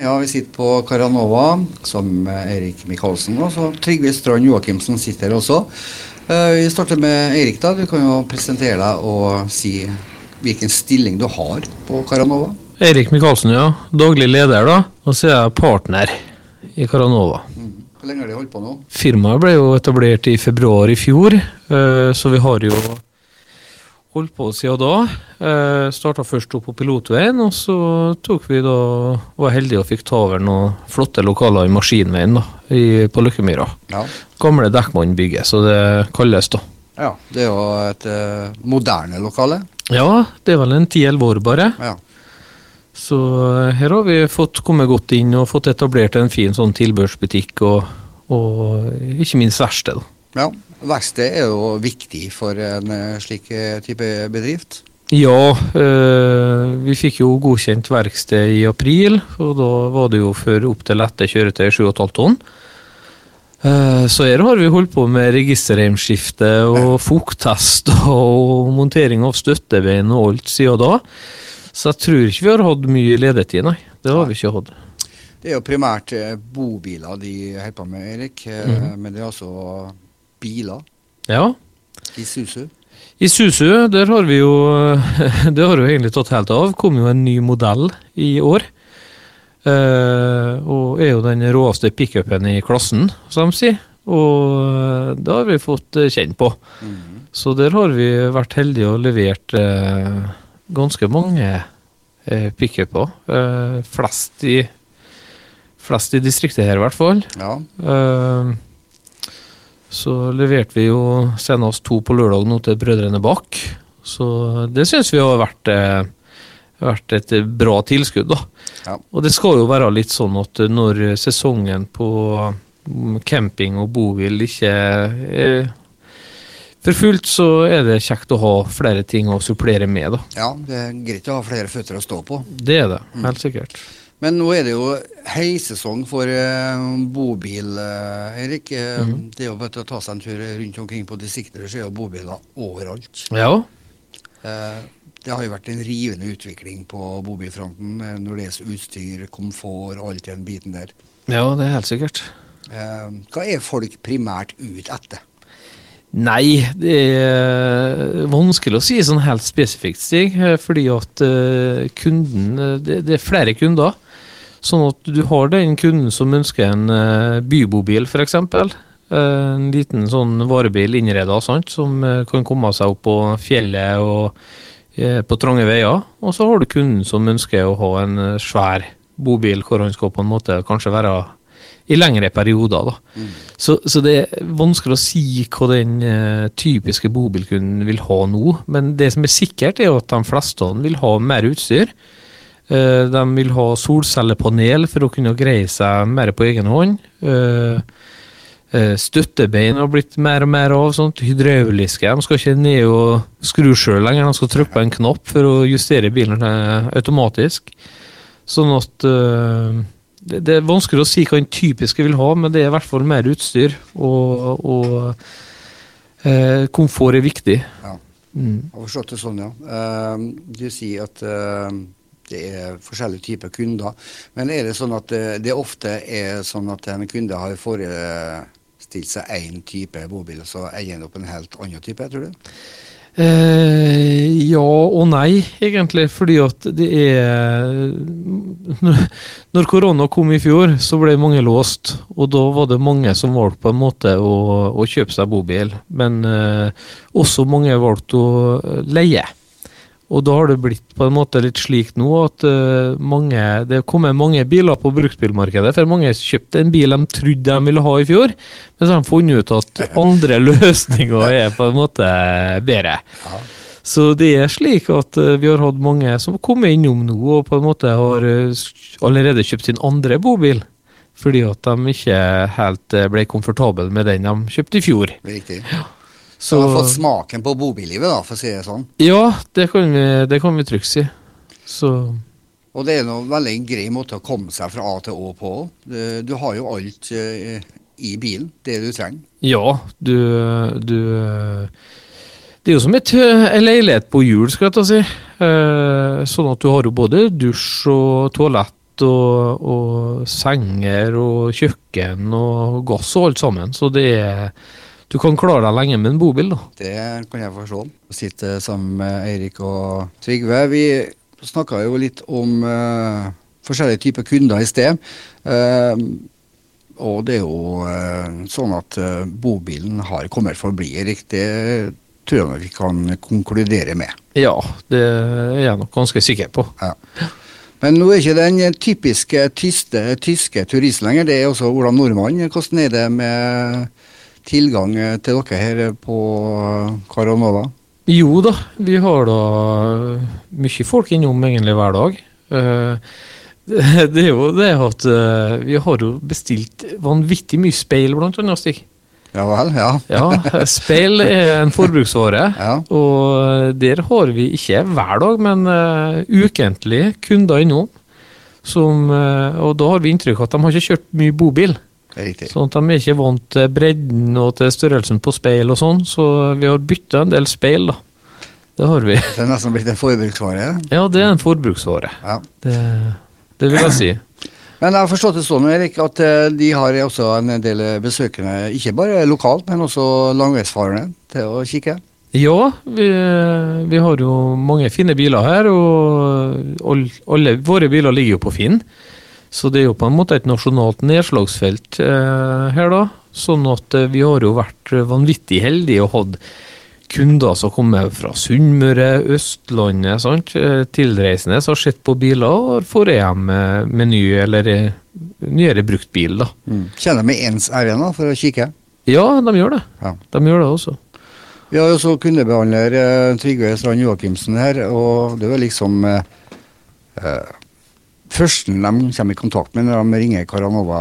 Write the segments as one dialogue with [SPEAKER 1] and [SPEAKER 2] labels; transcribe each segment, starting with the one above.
[SPEAKER 1] Ja, vi sitter på Caranova som Eirik Michaelsen og så Trygve Strand Joakimsen sitter her også. Eh, Vi starter med Eirik. da. Du kan jo presentere deg og si hvilken stilling du har på Caranova.
[SPEAKER 2] Eirik Michaelsen, ja. Daglig leder, da. Og så er jeg partner i Caranova.
[SPEAKER 1] Hvor lenge har de holdt på nå?
[SPEAKER 2] Firmaet ble jo etablert i februar i fjor, eh, så vi har jo holdt på siden da. Starta først opp på pilotveien, og så tok vi da var heldige og fikk ta over noen flotte lokaler i Maskinveien da, i, på Løkkemyra.
[SPEAKER 1] Ja.
[SPEAKER 2] Gamle Dekkmann-bygget, så det kalles da.
[SPEAKER 1] ja. Det er jo et eh, moderne lokale.
[SPEAKER 2] Ja, det er vel en ti-elleve år bare.
[SPEAKER 1] Ja.
[SPEAKER 2] Så eh, her har vi fått kommet godt inn og fått etablert en fin sånn tilbørsbutikk og, og ikke minst verksted.
[SPEAKER 1] ja. Verksted er jo viktig for en eh, slik eh, type bedrift.
[SPEAKER 2] Ja, eh, vi fikk jo godkjent verksted i april, og da var det jo for opptil lette kjøretøy 7,5 tonn. Eh, så her har vi holdt på med registerheimskifte og fukttest og montering av støttebein og alt siden da. Så jeg tror ikke vi har hatt mye ledetid, nei. Det har vi ikke hatt.
[SPEAKER 1] Det er jo primært bobiler de holder på med, Erik.
[SPEAKER 2] Mm.
[SPEAKER 1] Men det er også biler.
[SPEAKER 2] Ja.
[SPEAKER 1] Isuzu.
[SPEAKER 2] I Susu, der har vi jo Det har jo egentlig tatt helt av. Kom jo en ny modell i år. Eh, og er jo den råeste pickupen i klassen, som de sier. Og eh, det har vi fått eh, kjenne på.
[SPEAKER 1] Mm.
[SPEAKER 2] Så der har vi vært heldige og levert ganske mange pickuper. Flest, i, flest i distriktet her, i hvert fall.
[SPEAKER 1] Ja.
[SPEAKER 2] Eh, så leverte vi jo senest to på lørdag nå til Brødrene Bach. Så det syns vi har vært, eh, vært et bra tilskudd, da.
[SPEAKER 1] Ja.
[SPEAKER 2] Og det skal jo være litt sånn at når sesongen på mm, camping og bobil ikke er for fullt, så er det kjekt å ha flere ting å supplere med, da.
[SPEAKER 1] ja, det er greit å ha flere føtter å stå på.
[SPEAKER 2] Det er det, helt sikkert.
[SPEAKER 1] Men nå er det jo høysesong for eh, bobil, eh, Erik.
[SPEAKER 2] Mm.
[SPEAKER 1] Det er jo bare å ta seg en tur rundt omkring på distrikter, så er jo bobiler overalt.
[SPEAKER 2] Ja,
[SPEAKER 1] Eh, det har jo vært en rivende utvikling på bobilfronten når det gjelder utstyr, komfort og alt den biten der.
[SPEAKER 2] ja, det er helt sikkert.
[SPEAKER 1] Eh, hva er folk primært ut etter?
[SPEAKER 2] Nei, det er vanskelig å si sånn helt spesifikt, Stig. Fordi at kunden det, det er flere kunder. Sånn at du har den kunden som ønsker en eh, bybobil, f.eks. En liten sånn varebil innreda, som eh, kan komme seg opp på fjellet og eh, på trange veier. Og så har du kunden som ønsker å ha en eh, svær bobil hvor han skal på en måte kanskje være i lengre perioder. da. Så, så det er vanskelig å si hva den eh, typiske bobilkunden vil ha nå. Men det som er sikkert, er at de fleste vil ha mer utstyr. Eh, de vil ha solcellepanel for å kunne greie seg mer på egen hånd. Eh, eh, støttebein har blitt mer og mer av. sånt, Hydrauliske. De skal ikke ned og skru sjøl lenger, de skal trykke på en knapp for å justere bilen automatisk. Sånn at det, er vanskelig å si hva en typiske vil ha, men det er i hvert fall mer utstyr. Og, og eh, komfort er viktig.
[SPEAKER 1] Ja.
[SPEAKER 2] Mm.
[SPEAKER 1] Jeg har forstått det sånn, ja. Du sier at det er forskjellige typer kunder. Men er det sånn at eh, det ofte er sånn at en kunde har forestilt seg én type bobil, og så eier en opp en helt annen type, tror du?
[SPEAKER 2] Eh, ja og nei, egentlig. Fordi at det er Når korona kom i fjor, så ble mange låst. Og da var det mange som valgte på en måte å, å kjøpe seg bobil. Men eh, også mange valgte å leie. Og da har det blitt på en måte litt slik nå at uh, mange, det er kommet mange biler på bruktbilmarkedet. For mange kjøpte en bil de trodde de ville ha i fjor, men så har de funnet ut at andre løsninger er på en måte bedre.
[SPEAKER 1] Ja.
[SPEAKER 2] Så det er slik at uh, vi har hatt mange som har kommet innom nå og på en måte har uh, allerede kjøpt sin andre bobil. Fordi at de ikke helt ble komfortable med den de kjøpte i fjor.
[SPEAKER 1] Riktig.
[SPEAKER 2] Så
[SPEAKER 1] Du har fått smaken på bobillivet, da, for å si det sånn.
[SPEAKER 2] ja, det kan vi, det kan vi trygt si. Så
[SPEAKER 1] Og det er noe veldig grei måte å komme seg fra A til Å på. Du, du har jo alt eh, i bilen, det du trenger.
[SPEAKER 2] ja, du, du Det er jo som et, en leilighet på hjul, skal jeg ta si. Eh, sånn at du har jo både dusj og toalett og, og senger og kjøkken og gass og alt sammen. Så det er Du kan klare deg lenge med en bobil, da.
[SPEAKER 1] Det kan jeg forstå. Å sitte sammen med Eirik og Trygve. Vi snakka jo litt om uh, forskjellige typer kunder i sted. Uh, og det er jo uh, sånn at bobilen har kommet for å bli. Det tror jeg vi kan konkludere med.
[SPEAKER 2] Ja, det er jeg nok ganske sikker på.
[SPEAKER 1] Ja. Men nå er ikke den typiske tyste, tyske turisten lenger, det er også Ola Nordmann. Hvordan er det med tilgang til dere her på Caranova?
[SPEAKER 2] Jo da, vi har da mye folk innom egentlig hver dag. Eh, det er jo det at eh, vi har jo bestilt vanvittig mye speil, blant annet, Stig.
[SPEAKER 1] Ja vel, ja.
[SPEAKER 2] ja, Speil er en forbruksvare,
[SPEAKER 1] ja.
[SPEAKER 2] og der har vi ikke hver dag, men ukentlig kunder innom. Som, og da har vi inntrykk av at de har ikke kjørt mye bobil.
[SPEAKER 1] Riktig.
[SPEAKER 2] Sånn at de er ikke vant til bredden og til størrelsen på speil og sånn, så vi har bytta en del speil, da. Det har vi.
[SPEAKER 1] Det er nesten blitt en forbruksvare?
[SPEAKER 2] Ja, det er en forbruksvare.
[SPEAKER 1] Ja.
[SPEAKER 2] Det, det vil jeg si.
[SPEAKER 1] Men jeg har forstått det sånn, Erik, at eh, de har også en del besøkende, ikke bare lokalt, men også langveisfarende, til å kikke?
[SPEAKER 2] Ja, vi, vi, har jo mange fine biler her, og alle våre biler ligger jo på Finn. Så det er jo på en måte et nasjonalt nedslagsfelt eh, her, da. Sånn at eh, vi har jo vært vanvittig heldige og hatt kunder som kommer fra Sunnmøre, Østlandet, sant? Eh, tilreisende som har sett på biler og får hjem med, med ny eller eh, nyere brukt bil. da.
[SPEAKER 1] Mm. Kjenner de ens ærend for å kikke?
[SPEAKER 2] Ja, de gjør det.
[SPEAKER 1] Ja.
[SPEAKER 2] De gjør det også.
[SPEAKER 1] Vi har jo også kundebehandler eh, Trygve Strand Joakimsen her, og det var liksom eh, eh første de kommer i kontakt med når de ringer Caranova,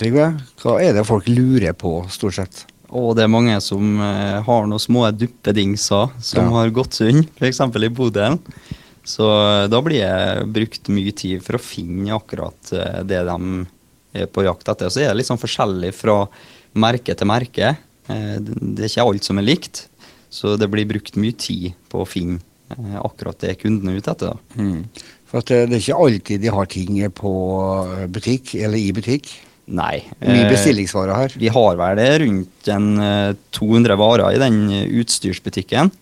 [SPEAKER 1] Trygve, hva er det folk lurer på, stort sett?
[SPEAKER 3] Og det er mange som eh, har noen små duppedingser som
[SPEAKER 1] Ja.
[SPEAKER 3] har gått sund, f.eks. i Bodøen. Så eh, da blir det brukt mye tid for å finne akkurat eh, det de er på jakt etter. Så er det litt sånn forskjellig fra merke til merke. Eh, det er ikke alt som er likt, så det blir brukt mye tid på å finne akkurat det kunden er ute etter.
[SPEAKER 1] Mm. For at eh, det er ikke alltid de har ting på eh, butikk, eller i butikk.
[SPEAKER 3] Nei.
[SPEAKER 1] Mye
[SPEAKER 3] eh,
[SPEAKER 1] bestillingsvarer her.
[SPEAKER 3] Vi har vel det rundt en eh, 200 varer i den utstyrsbutikken.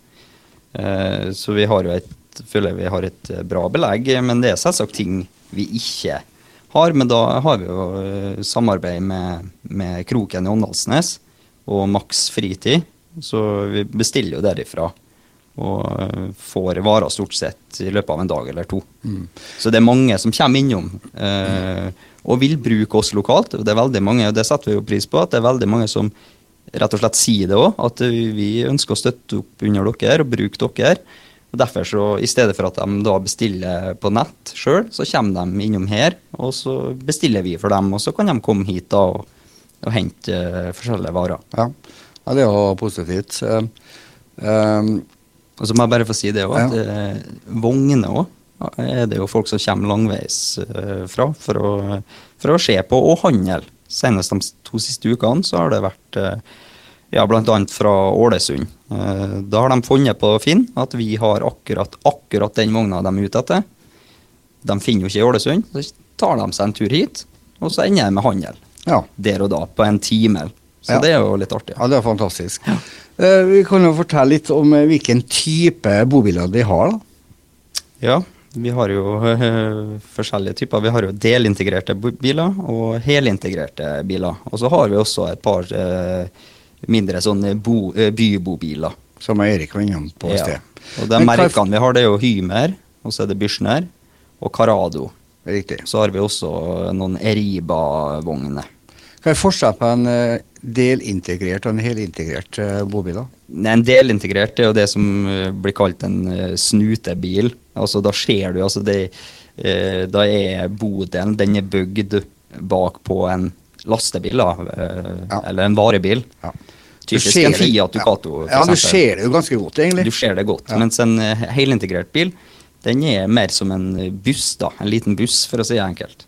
[SPEAKER 3] Så vi har jo et, føler vi har et bra belegg, men det er selvsagt ting vi ikke har. Men da har vi jo samarbeid med, med Kroken i Åndalsnes og Max Fritid, så vi bestiller jo derifra. Og eh, får varer stort sett i løpet av en dag eller to. Så det er mange som kommer innom eh, og vil bruke oss lokalt. og Det er veldig mange, og det setter vi jo pris på, at det er veldig mange som rett og slett sier det òg, at vi ønsker å støtte opp under dere og bruke dere. Og Derfor så, I stedet for at de da bestiller på nett sjøl, så kommer de innom her, og så bestiller vi for dem. Og så kan de komme hit da og, og hente uh, forskjellige varer.
[SPEAKER 1] Ja. ja, det er jo positivt. Uh, eh,
[SPEAKER 3] Og så må jeg bare få si det òg, at
[SPEAKER 1] Ja.
[SPEAKER 3] eh, vogner òg er det jo folk som kommer langveis eh, fra for å, for å se på og handle. Senest de to siste ukene så har det vært eh, ja, bl.a. fra Ålesund. Eh, da har de funnet på Finn at vi har akkurat, akkurat den vogna de er ute etter. De finner jo ikke i Ålesund, så tar de seg en tur hit, og så ender jeg med handel.
[SPEAKER 1] ja.
[SPEAKER 3] Der og da, på en time. Så
[SPEAKER 1] Ja.
[SPEAKER 3] det er jo litt artig.
[SPEAKER 1] ja, det er fantastisk. Eh, vi kan jo fortelle litt om uh, hvilken type bobiler de har. da.
[SPEAKER 3] Ja, vi har jo uh, forskjellige typer. Vi har jo delintegrerte biler og helintegrerte biler. Og så har vi også et par mindre sånne bo, bybobiler.
[SPEAKER 1] Som Erik var innom på i
[SPEAKER 3] Ja.
[SPEAKER 1] sted.
[SPEAKER 3] Og de
[SPEAKER 1] Men er
[SPEAKER 3] merkene vi har, det er jo Hymer, og så er det Bürstner og Carado.
[SPEAKER 1] Riktig.
[SPEAKER 3] Så har vi også noen Eriba-vogner.
[SPEAKER 1] Hva er forskjellen på en eh, delintegrert og en helintegrert uh, bobil? da?
[SPEAKER 3] En delintegrert er jo det som øh, blir kalt en snutebil. Altså Da ser du altså det Da er bodelen den er bygd bak på en lastebil, da.
[SPEAKER 1] Ja.
[SPEAKER 3] Eller en varebil.
[SPEAKER 1] Ja.
[SPEAKER 3] Typisk en Fiat Ducato.
[SPEAKER 1] Ja, ja du ser det jo ganske godt, egentlig.
[SPEAKER 3] Du ser det godt.
[SPEAKER 1] Ja.
[SPEAKER 3] Mens en helintegrert bil, den er mer som en buss, da. En liten buss, for å si det enkelt.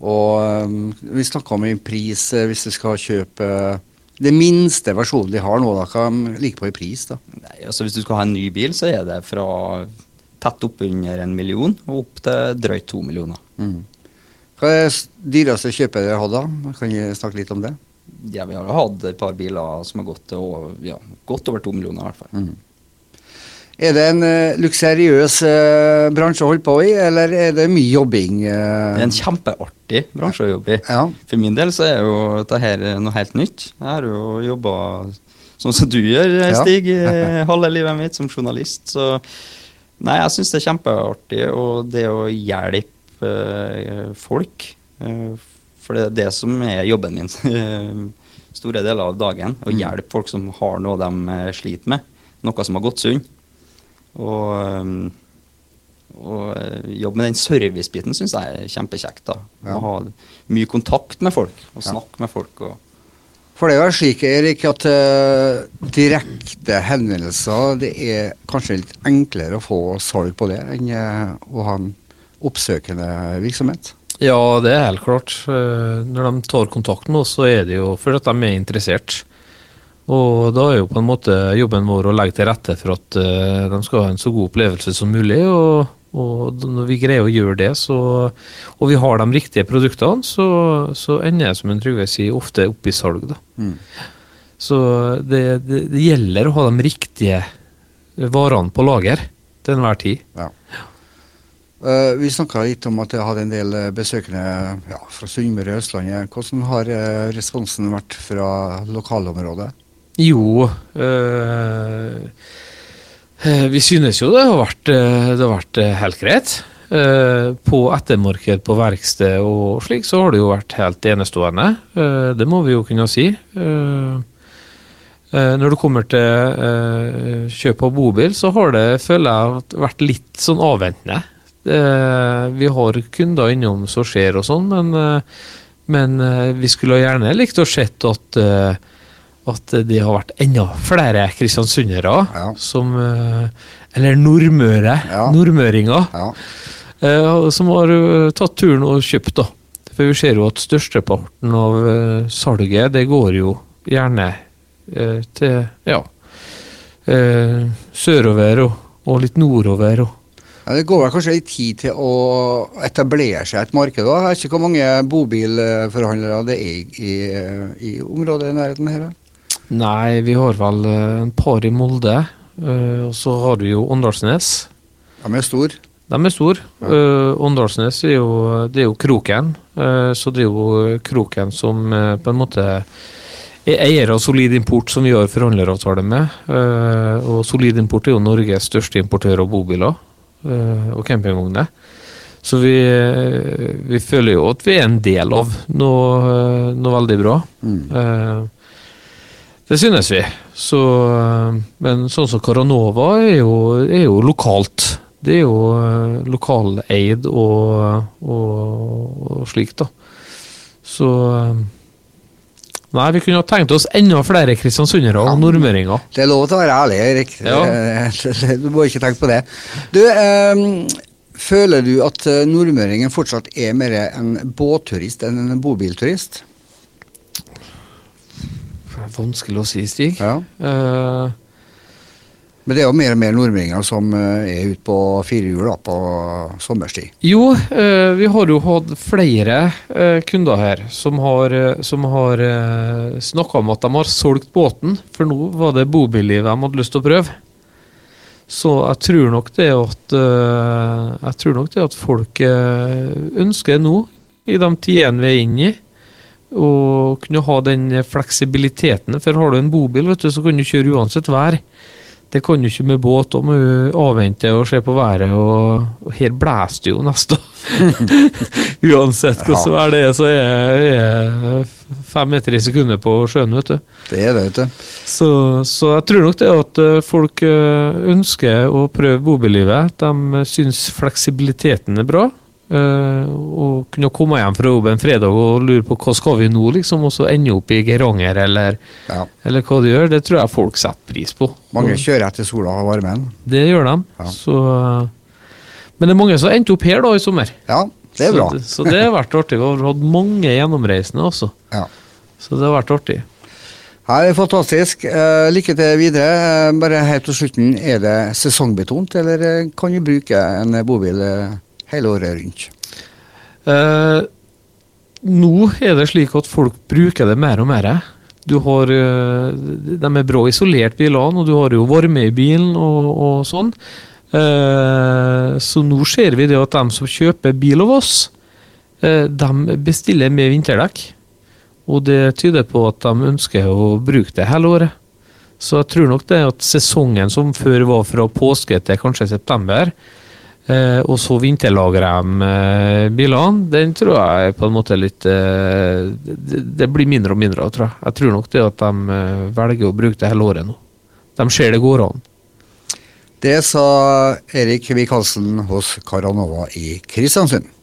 [SPEAKER 1] Og um, vi snakka om i pris eh, hvis du skal kjøpe eh, det minste versjonen de har nå, da, hva ligger på i pris, da.
[SPEAKER 3] Nei, altså Hvis du skal ha en ny bil, så er det fra tett oppunder en million og opp til drøyt to millioner.
[SPEAKER 1] Mm. Hva er det dyreste kjøpet dere har hatt, da? Kan vi snakke litt om det?
[SPEAKER 3] Ja, vi har hatt et par biler som har gått til ja, godt over to millioner, i hvert fall.
[SPEAKER 1] Mm. Er det en uh, luksuriøs uh, bransje å holde på i, eller er det mye jobbing? Uh?
[SPEAKER 3] Det er en kjempeartig bransje å jobbe i.
[SPEAKER 1] Ja.
[SPEAKER 3] For min del så er jo dette noe helt nytt. Jeg har jo jobba sånn som du gjør, Stig, ja. halve livet mitt som journalist. Så nei, jeg syns det er kjempeartig, og det å hjelpe eh, folk eh, For det er det som er jobben min eh, store deler av dagen. Å
[SPEAKER 1] Mm.
[SPEAKER 3] hjelpe folk som har noe de eh, sliter med. Noe som har gått sunn. Og eh, og eh, jobbe med den servicebiten syns jeg er kjempekjekt. da.
[SPEAKER 1] Ja.
[SPEAKER 3] Å ha mye kontakt med folk, og
[SPEAKER 1] Ja.
[SPEAKER 3] snakke med folk. og
[SPEAKER 1] For det er jo slik, Erik, at uh, direkte henvendelser det er kanskje litt enklere å få salg på det enn uh, å ha en oppsøkende virksomhet.
[SPEAKER 2] Ja, det er helt klart. Uh, Når de tar kontakt med oss, så er det jo fordi at de er interessert. Og da er jo på en måte jobben vår å legge til rette for at eh, de skal ha en så god opplevelse som mulig. Og, og når vi greier å gjøre det, så, og vi har de riktige produktene, så, så ender jeg, som en Trygve sier, ofte opp i salg. da.
[SPEAKER 1] Mm.
[SPEAKER 2] Så det, det, det gjelder å ha de riktige varene på lager til enhver tid.
[SPEAKER 1] Ja. Uh, vi snakka litt om at jeg hadde en del eh, besøkende ja, fra Sunnmøre og Østlandet. Hvordan har responsen vært fra lokalområdet?
[SPEAKER 2] Jo eh, eh, Vi synes jo det har vært, eh, det har vært helt greit. På ettermarked på verksted og slik, så har det jo vært helt enestående. Det må vi jo kunne si. Når det kommer til kjøp av bobil, så har det, føler jeg, vært litt sånn avventende. Vi har kunder innom som skjer og sånn, men, men vi skulle gjerne likt å sett at at det har vært enda flere kristiansundere
[SPEAKER 1] Ja.
[SPEAKER 2] som eh, Eller nordmøre.
[SPEAKER 1] Ja.
[SPEAKER 2] Nordmøringer.
[SPEAKER 1] Ja.
[SPEAKER 2] eh, som har eh, tatt turen og kjøpt, da. For vi ser jo at størsteparten av salget, det går jo gjerne til ja, sørover og, og litt nordover. Og,
[SPEAKER 1] Ja, det går vel kanskje litt tid til å etablere seg et marked. da. Jeg vet ikke hvor mange bobilforhandlere det er i, i, i området i nærheten her.
[SPEAKER 2] Nei, vi har vel eh, en par i Molde. eh, og så har vi jo Åndalsnes.
[SPEAKER 1] De er store.
[SPEAKER 2] De er store. Uh, Åndalsnes er jo, det er jo Kroken. Eh, så det er jo Kroken som eh, på en måte er eier av Solid Import, som vi har forhandleravtale med. Eh, og Solid Import er jo Norges største importør av bobiler eh, og campingvogner. Så vi, eh, vi føler jo at vi er en del av noe, eh, noe veldig bra.
[SPEAKER 1] Mm.
[SPEAKER 2] Det synes vi. Så, eh, men sånn som Caranova er jo, er jo lokalt. Det er jo eh, lokaleid og, og, og slikt, da. Så eh, Nei, vi kunne ha tenkt oss enda flere kristiansundere og nordmøringer.
[SPEAKER 1] Det er lov til å være ærlig, Erik.
[SPEAKER 2] Ja.
[SPEAKER 1] Du må ikke tenke på det. Du, eh, føler du at nordmøringen fortsatt er mer en båtturist enn en bobilturist?
[SPEAKER 2] Vanskelig å si, Stig.
[SPEAKER 1] Ja.
[SPEAKER 2] Uh,
[SPEAKER 1] Men det er jo mer og mer nordmøringer som eh, er ute på firehjul på sommerstid.
[SPEAKER 2] Jo, eh, vi har jo hatt flere kunder her som har, som har snakka om at de har solgt båten, for nå var det bobilliv de hadde lyst til å prøve. Så jeg tror nok det at Jeg tror nok det at folk ønsker nå, i de tidene vi er inne i, å kunne ha den fleksibiliteten. For har du en bobil, vet du, så kan du kjøre uansett vær. Det kan du ikke med båt. Da må du avvente og se på været, og, og her blåser det jo nesten. Uansett hvordan vær det er, så er jeg fem meter i sekundet på sjøen, vet du.
[SPEAKER 1] Det er det, vet du.
[SPEAKER 2] Så, så jeg tror nok det at eh, folk eh, ønsker å prøve bobillivet. De syns fleksibiliteten er bra. Eh, og kunne komme hjem fra jobb en fredag og lure på hva skal vi nå, liksom, og så ende opp i Geiranger eller,
[SPEAKER 1] Ja.
[SPEAKER 2] eller hva de gjør. Det tror jeg folk setter pris på.
[SPEAKER 1] Mange
[SPEAKER 2] Og
[SPEAKER 1] kjører etter sola og varmen.
[SPEAKER 2] det gjør de.
[SPEAKER 1] Ja.
[SPEAKER 2] Så, men det er mange som endte opp her da i sommer.
[SPEAKER 1] Ja, det er bra.
[SPEAKER 2] Så, så det har vært artig. Vi har hatt mange gjennomreisende også.
[SPEAKER 1] Ja.
[SPEAKER 2] Så det har vært artig.
[SPEAKER 1] Ja, det er Fantastisk. Uh, lykke til videre. Uh, bare helt til slutten, er det sesongbetont, eller kan du bruke en bobil hele året rundt?
[SPEAKER 2] Eh, nå er det slik at folk bruker det mer og mer. Du har, eh, de er bra isolert, bilene, og du har jo varme i bilen og, og sånn. Eh, så nå ser vi det at de som kjøper bil av oss, eh, de bestiller med vinterdekk. Og det tyder på at de ønsker å bruke det hele året. Så jeg tror nok det at sesongen som før var fra påske til kanskje september, eh, og så vinterlager de eh, bilene, den tror jeg på en måte litt eh, det, det blir mindre og mindre av, tror jeg. Jeg tror nok det at de eh, velger å bruke det hele året nå. De ser det går an.
[SPEAKER 1] Det sa Erik Michaelsen hos Caranova i Kristiansund.